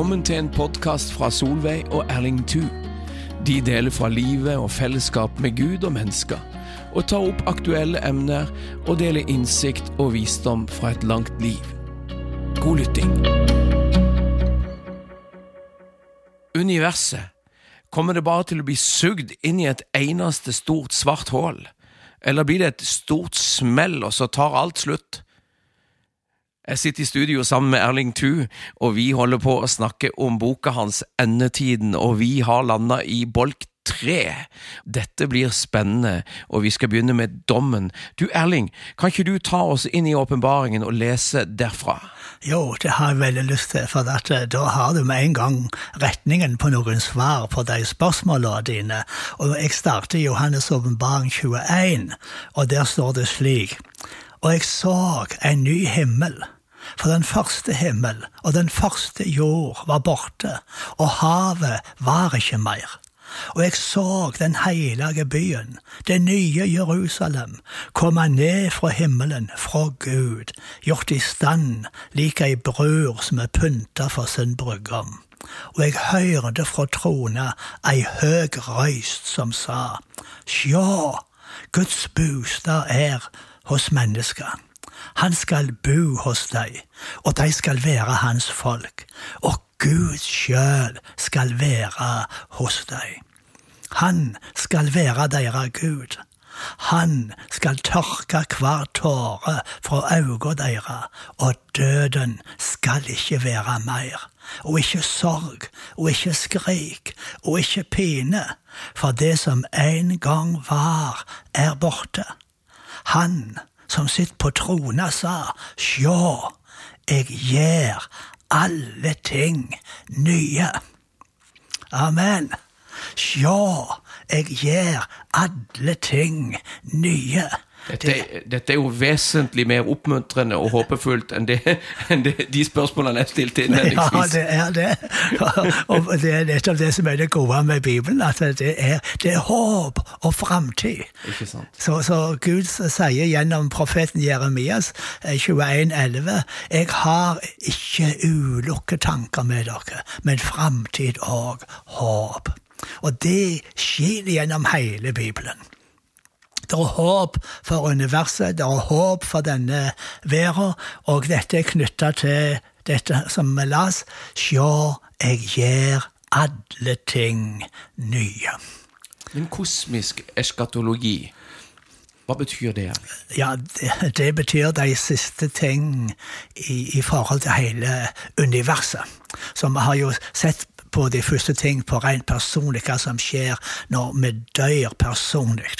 Velkommen til en podkast fra Solveig og Erling Thu. De deler fra livet og fellesskap med Gud og mennesker, og tar opp aktuelle emner og deler innsikt og visdom fra et langt liv. God lytting. Universet. Kommer det bare til å bli sugd inn i et eneste stort svart hull? Eller blir det et stort smell, og så tar alt slutt? Jeg sitter i studio sammen med Erling Thu, og vi holder på å snakke om boka hans Endetiden, og vi har landa i bolk tre. Dette blir spennende, og vi skal begynne med dommen. Du Erling, kan ikke du ta oss inn i åpenbaringen og lese derfra? Jo, det har jeg veldig lyst til, for at, eh, da har du med en gang retningen på noen svar på de spørsmålene dine. Og jeg starter i Johannes' åpenbaring 21, og der står det slik. Og jeg så en ny himmel for den første himmel og den første jord var borte, og havet var ikke mer. Og jeg så den hellige byen, det nye Jerusalem, komme ned fra himmelen, fra Gud, gjort i stand lik ei bror som er pynta for sin brudgom. Og jeg hørte fra trona ei høg røyst som sa, Sjå, Guds bostad er hos mennesker. Han skal bo hos deg, og de skal være hans folk, og Gud sjøl skal være hos deg. Han skal være deres Gud. Han skal tørke hver tåre fra øynene deres, og døden skal ikke være mer. Og ikke sorg, og ikke skrik, og ikke pine, for det som en gang var, er borte. Han som sitter på trona, sa, Sjå, jeg gjør alle ting nye. Amen. Sjå, jeg gjør alle ting nye. Dette, dette, er jo vesentlig mer oppmuntrende og håpefullt enn, det, enn det, de spørsmålene jeg stilte innledningsvis. Ja, det er det. Og det er nettopp det som er det gode med Bibelen, at det er, det er håp og framtid. Så, så, Gud sier gjennom profeten Jeremias 21,11.: eh, Jeg har ikke ulukket tanker med dere, men framtid og håp. Og det skjer gjennom hele Bibelen. Det er håp for universet, det er håp for denne verden, og dette er knytta til dette som vi las, Sjå, jeg gjør alle ting nye. Men kosmisk eskatologi, hva betyr det? Ja, det, det betyr de siste ting i, i, forhold til hele universet. Så vi har jo sett på de første ting på rent personlig, hva som skjer når vi dør personlig.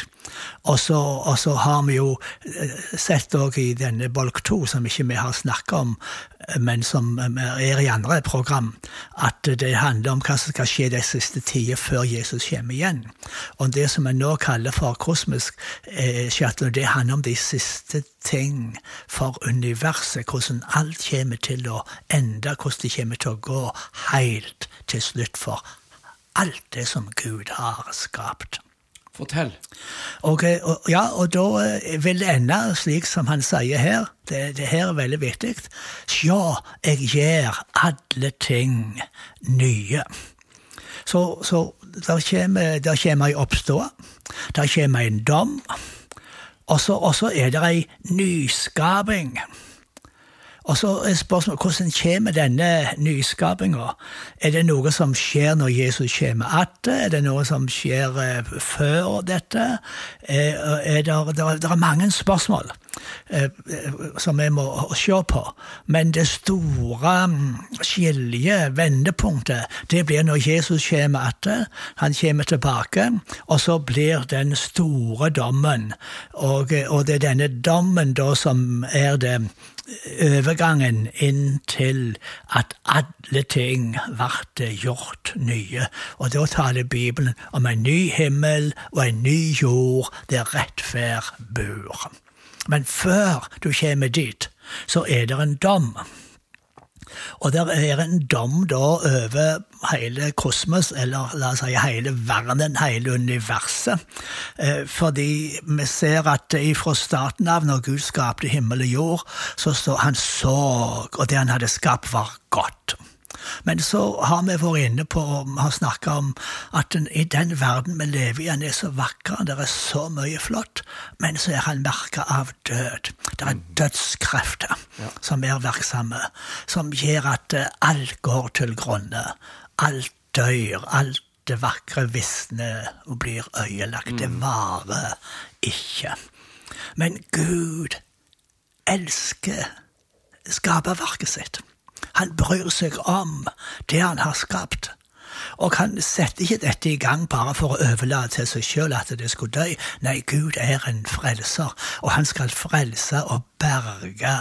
Og så, og så, har vi jo eh, sett òg i denne bolk to, som ikke vi har snakka om, eh, men som eh, er i andre program, at det handler om hva som skal skje de siste tider før Jesus kommer igjen. Og det som vi nå kaller for kosmisk shuttle, det handler om de siste ting for universet. Hvordan alt kommer til å ende, hvordan det kommer til å gå helt til slutt for alt det som Gud har skapt. Fortell. Og, og, ja, og da eh, vil det ende slik som han sier her. Det, det her er veldig viktig. Sjå, jeg gjør alle ting nye. Så, så der kommer, der ei oppstå. Der kommer en dom. Og så er det ei nyskaping. Og så er spørsmålet hvordan kommer denne nyskapinga? Er det noe som skjer når Jesus kommer atter? Er det noe som skjer uh, før dette? Uh, er det, det, er mange spørsmål uh, som vi må se på. Men det store skiljet, skilje, vendepunktet, det blir når Jesus kommer atter. Han kommer tilbake, og så blir den store dommen. Og, og det er denne dommen da som er det overgangen inn til at alle ting ble gjort nye. Og da taler Bibelen om en ny himmel og en ny jord der rettferd bor. Men før du kommer dit, så er det en dom. Og der er en dom da over hele kosmos, eller la oss si hele verden, hele universet. Eh, fordi vi ser at fra starten av, når Gud skapte himmel og jord, så står han så, og det han hadde skapt, var godt. Men så har vi vært inne på og har snakka om at den, i den verden vi lever i, han er så vakker, det er så mye flott, men så er han merka av død. Det er dødskrefter ja. som er virksomme, som gjør at eh, alt går til grunne. Alt dør. Alt det vakre visner og blir øyelagt. Det mm. varer ikke. Men Gud elsker skaperverket sitt. Han bryr seg om det han har skapt. Og han setter ikke dette i gang bare for å overlate til seg sjøl at det skulle dø. Nei, Gud er en frelser, og han skal frelse og berge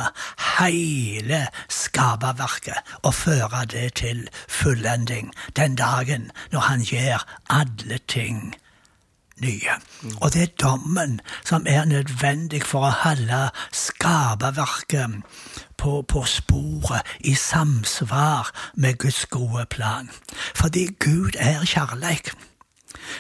hele skaperverket og føre det til fullending den dagen når han gjør alle ting nye. Og det er dommen som er nødvendig for å holde skaperverket på, på sporet i samsvar med Guds gode plan. Fordi Gud er kjærleik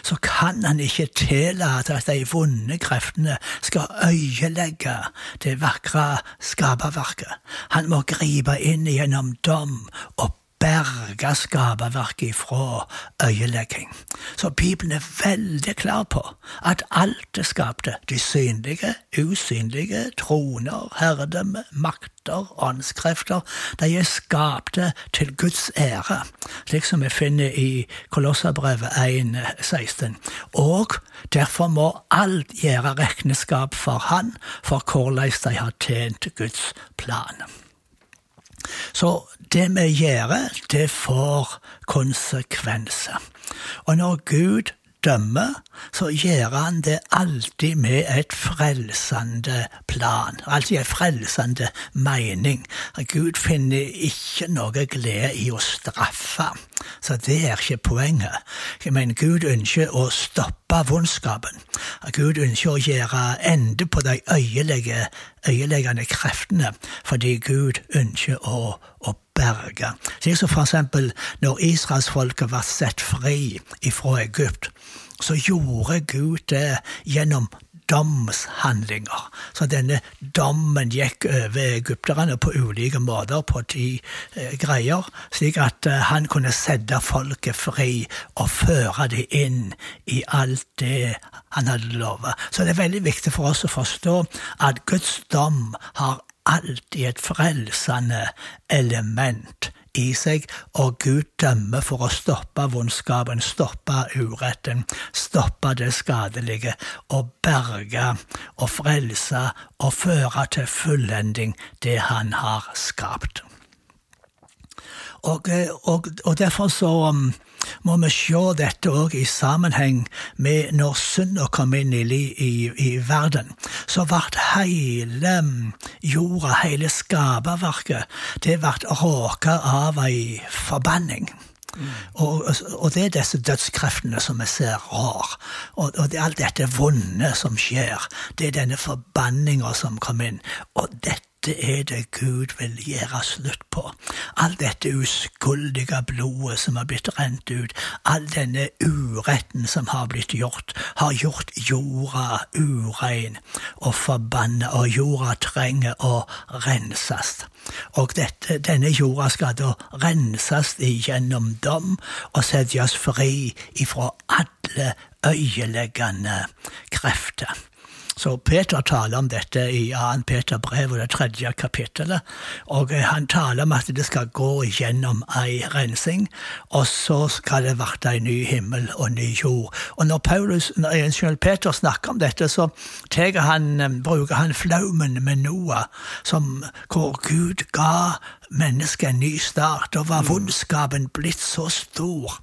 så kan han ikke tillate at de vonde kreftene skal øyelegge det vakre skaperverket. Han må gripe inn gjennom dom og berge skaperverket ifra øyelegging. Så Bibelen er veldig klar på at alt det skapte, de synlige, usynlige, troner, herredømme, makter, åndskrefter, de er skapte til Guds ære, slik som vi finner i Kolossabrevet 1,16. Og derfor må alt gjøre regnskap for Han, for hvordan de har tjent Guds plan. Så det vi gjør, det får konsekvenser. Og når Gud dømmer, så gjør han det alltid med et frelsende plan. Alltid en frelsende mening. Gud finner ikke noe glede i å straffe. Så det er ikke poenget. Men Gud ønsker å stoppe vondskapen. Gud ønsker å gjøre ende på de øyeleggende kreftene, fordi Gud ønsker å, å berge. Slik som for eksempel når israelsfolket var sett fri ifra Egypt, så gjorde Gud det gjennom domshandlinger. Så denne dommen gikk over egypterne på ulike måter på de eh, greier, slik at eh, han kunne sette folket fri og føre det inn i alt det han hadde lovet. Så det er veldig viktig for oss å forstå at Guds dom har alltid et frelsende element i seg, og Gud dømmer for å stoppe vondskapen, stoppe uretten, stoppe det skadelige, og berge og frelse og føre til fullending det han har skapt. Og, og, og derfor så um, må vi se dette òg i sammenheng med når synda kom inn i, i, i, verden. Så ble hele jorda, hele skaperverket, det ble råka av ei forbanning. Mm. Og, og, det er disse dødskreftene som vi ser rar. Og, og det er alt dette vonde som skjer. Det er denne forbanninga som kom inn. Og dette dette er det Gud vil gjøre slutt på. All dette uskuldige blodet som har blitt rent ut, all denne uretten som har blitt gjort, har gjort jorda urein og forbanna, og jorda trenger å renses. Og dette, denne jorda skal da renses igjennom dom og settes fri ifra alle øyeleggende krefter. Så Peter taler om dette i 2. Peter brev, det tredje kapittelet. Og eh, han taler om at det skal gå gjennom ei rensing, og så skal det bli en ny himmel og ny jord. Og når Paulus, når Peter snakker om dette, så han, eh, bruker han flaumen med Noah, som, hvor Gud ga mennesket en ny start, og var mm. vondskapen blitt så stor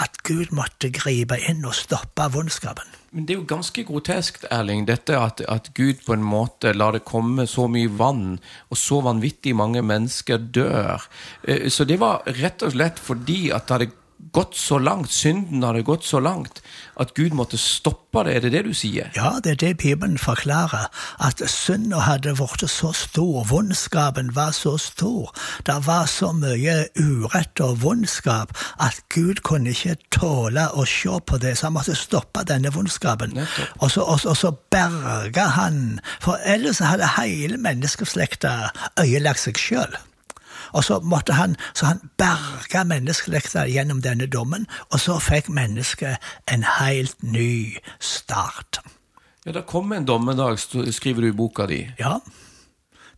at Gud måtte gripe inn og stoppe vondskapen. Men det er jo ganske grotesk, Erling, dette at, at, Gud på en måte lar det komme så mye vann, og så vanvittig mange mennesker dør. Eh, så det var rett og slett fordi at det hadde gått så langt, synden hadde gått så langt, at Gud måtte stoppe det? Er det det du sier? Ja, det er det Bibelen forklarer. At synda hadde blitt så stor, vondskapen var så stor, det var så mye urett og vondskap at Gud kunne ikke tåle å se på det, så han måtte stoppe denne vondskapen. Og så, og, og så berga han, for ellers hadde hele menneskeslekta øyelagt seg sjøl. Og så måtte han, så han berga menneskelekta gjennom denne dommen, og så fikk mennesket en helt ny start. Ja, Det kommer en dommedag, skriver du i boka di. Ja,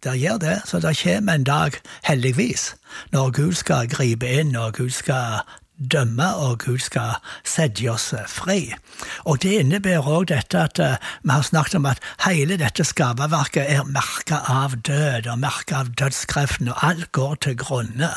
det gjør det. Så det kommer en dag, heldigvis, når Gud skal gripe inn, og Gud skal dømme, og Gud skal sette oss fri. Og det innebærer òg dette at eh, vi har snakket om at hele dette skaperverket er merka av død, og merka av dødskreftene, og alt går til grunne.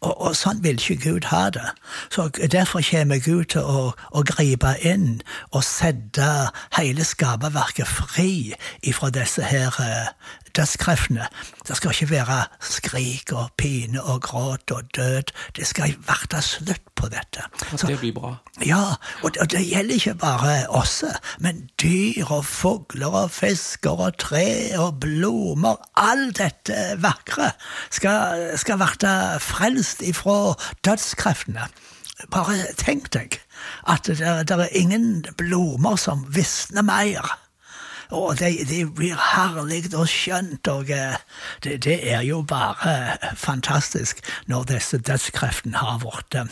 Og, og sånn vil ikke Gud ha det. Så derfor kommer Gud til å, å gripe inn og sette hele skaperverket fri ifra disse her eh, dødskreftene. Det skal ikke være skrik og pine og gråt og død. Det skal være slutt på dette. At det blir bra. Ja, og og det gjelder ikke bare oss, men dyr og fugler og fisker og tre og blomster. All dette vakre skal, skal bli frelst ifra dødskreftene. Bare tenk deg at det, det er ingen blomster som visner mer. Og det, det blir herlig og skjønt, og eh, det, det er jo bare fantastisk når disse dødskreftene har blitt borte.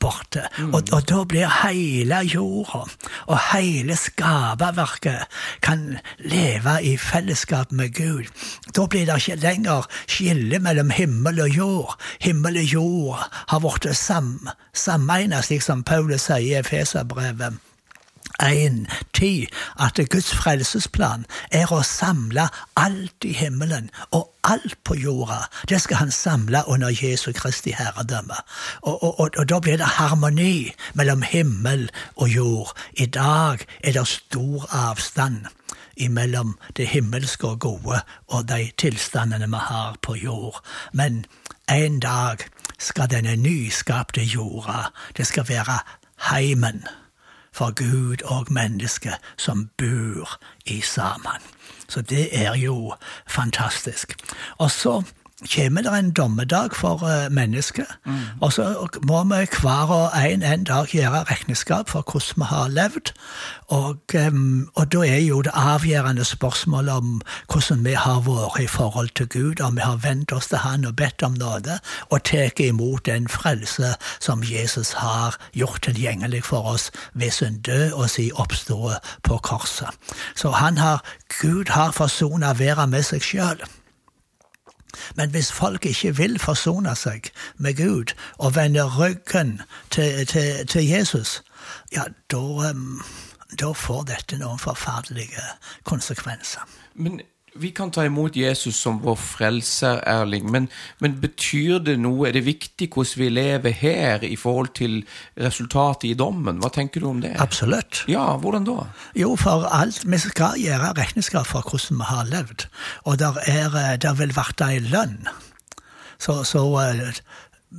borte. Og, og da blir hele jorda og hele skaperverket kan leve i fellesskap med Gud. Da blir det ikke lenger skille mellom himmel og jord. Himmel og jord har blitt sam, sammeina, slik som Paulus sier i Efeserbrevet. 1.10 at Guds frelsesplan er å samle alt i himmelen og alt på jorda. Det skal han samle under Jesu Kristi herredømme. Og, og, og, og da blir det harmoni mellom himmel og jord. I dag er det stor avstand imellom det himmelske og gode og de tilstandene vi har på jord. Men en dag skal denne nyskapte jorda, det skal være heimen for Gud og menneske som bor i sammen. Så det er jo fantastisk. Og så kommer det en dommedag for mennesket. mennesket, og så må vi hver og en en dag gjøre regnskap for hvordan vi har levd. Og, um, og da er jo det avgjørende spørsmålet om hvordan vi har vært i forhold til Gud, om vi har vendt oss til Han og bedt om nåde, og tatt imot den frelse som Jesus har gjort tilgjengelig for oss ved sin død og sin oppståelse på korset. Så han har, Gud har forsona verden med seg sjøl. Men hvis folk ikke vil forsone seg med Gud og vende ryggen til, til, til Jesus, ja, da, um, da får dette noen forferdelige konsekvenser. Men vi kan ta imot Jesus som vår frelser, Erling, men, men betyr det noe? Er det viktig hvordan vi lever her i forhold til resultatet i dommen? Hva tenker du om det? Absolutt. Ja, hvordan da? Jo, for alt Vi skal gjøre regnskap for hvordan vi har levd. Og der, er, der vil bli ei lønn. Så, så,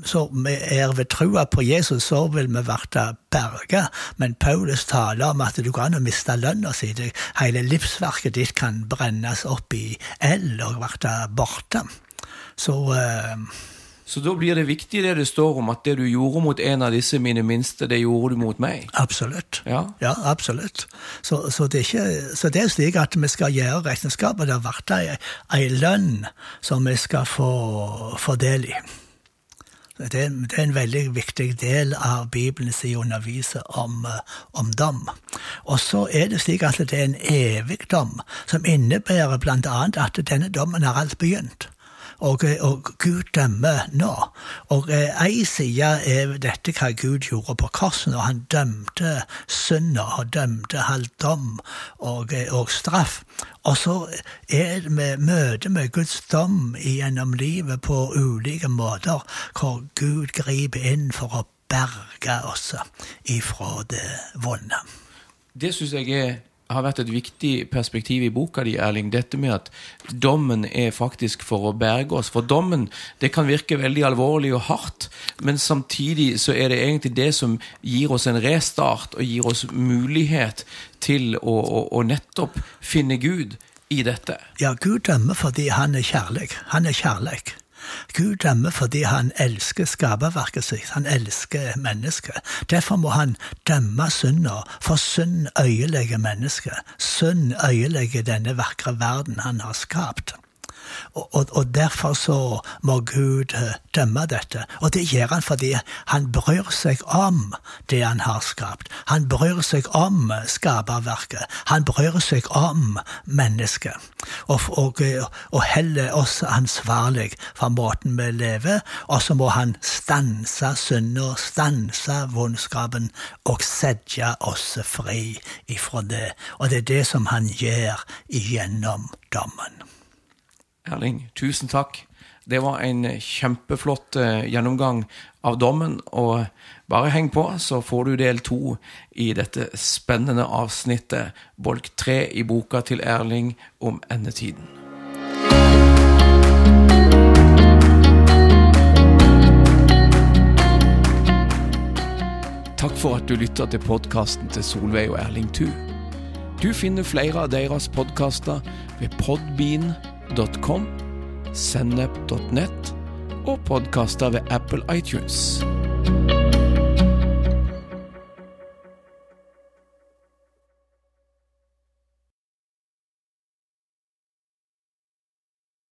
så vi er ved trua på Jesus, så vil vi bli berga. Men Paulus taler om at du kan miste lønna si. Hele livsverket ditt kan brennes opp i eld og bli borte. Så uh, Så da blir det viktig det det står om at det du gjorde mot en av disse mine minste, det gjorde du mot meg. Absolutt. Ja. Ja, absolutt. Så, så, det er ikke, så det er slik at vi skal gjøre regnskapet. det blir ei lønn som vi skal få, få del i. Det er, det er en veldig viktig del av Bibelen som underviser om, eh, om dom. Og så er det slik at det er en evig dom, som innebærer annet at denne dommen har alt begynt. Og, og Gud dømmer nå. Og eh, ei side er dette hva Gud gjorde på korset, og han dømte synda og dømte halv dom og, eh, og straff. Og så er med møte med Guds dom gjennom livet på ulike måter, hvor Gud griper inn for å berge oss ifra det vonde. Det syns jeg er, har vært et viktig perspektiv i boka di, Erling. Dette med at dommen er faktisk for å berge oss. For dommen det kan virke veldig alvorlig og hardt, men samtidig så er det egentlig det som gir oss en restart og gir oss mulighet til å, å, å nettopp finne Gud i dette. Ja, Gud dømmer fordi han er kjærlig. Han er kjærlig. Gud dømmer fordi han elsker skaperverket sitt, han elsker mennesket. Derfor må han dømme synda, for synd øyelegger mennesket. Synd øyelegger denne vakre verden han har skapt. Og, og, og, derfor så må Gud eh, dømme dette. Og det gjør han fordi han bryr seg om det han har skapt. Han bryr seg om skaperverket. Han bryr seg om mennesket. Og, og, og heller oss ansvarlig for måten vi lever, og så må han stanse synda, stanse vondskapen og sette oss fri ifra det. Og det er det som han gjør igjennom dommen. Erling, tusen takk. Det var en kjempeflott uh, gjennomgang av dommen. Og bare heng på, så får du del to i dette spennende avsnittet, bolk tre i boka til Erling om endetiden. Takk for at du lytta til podkasten til Solveig og Erling Thu. Du finner flere av deres podkaster ved podbean.com, sennep.net og podkaster ved Apple iTunes.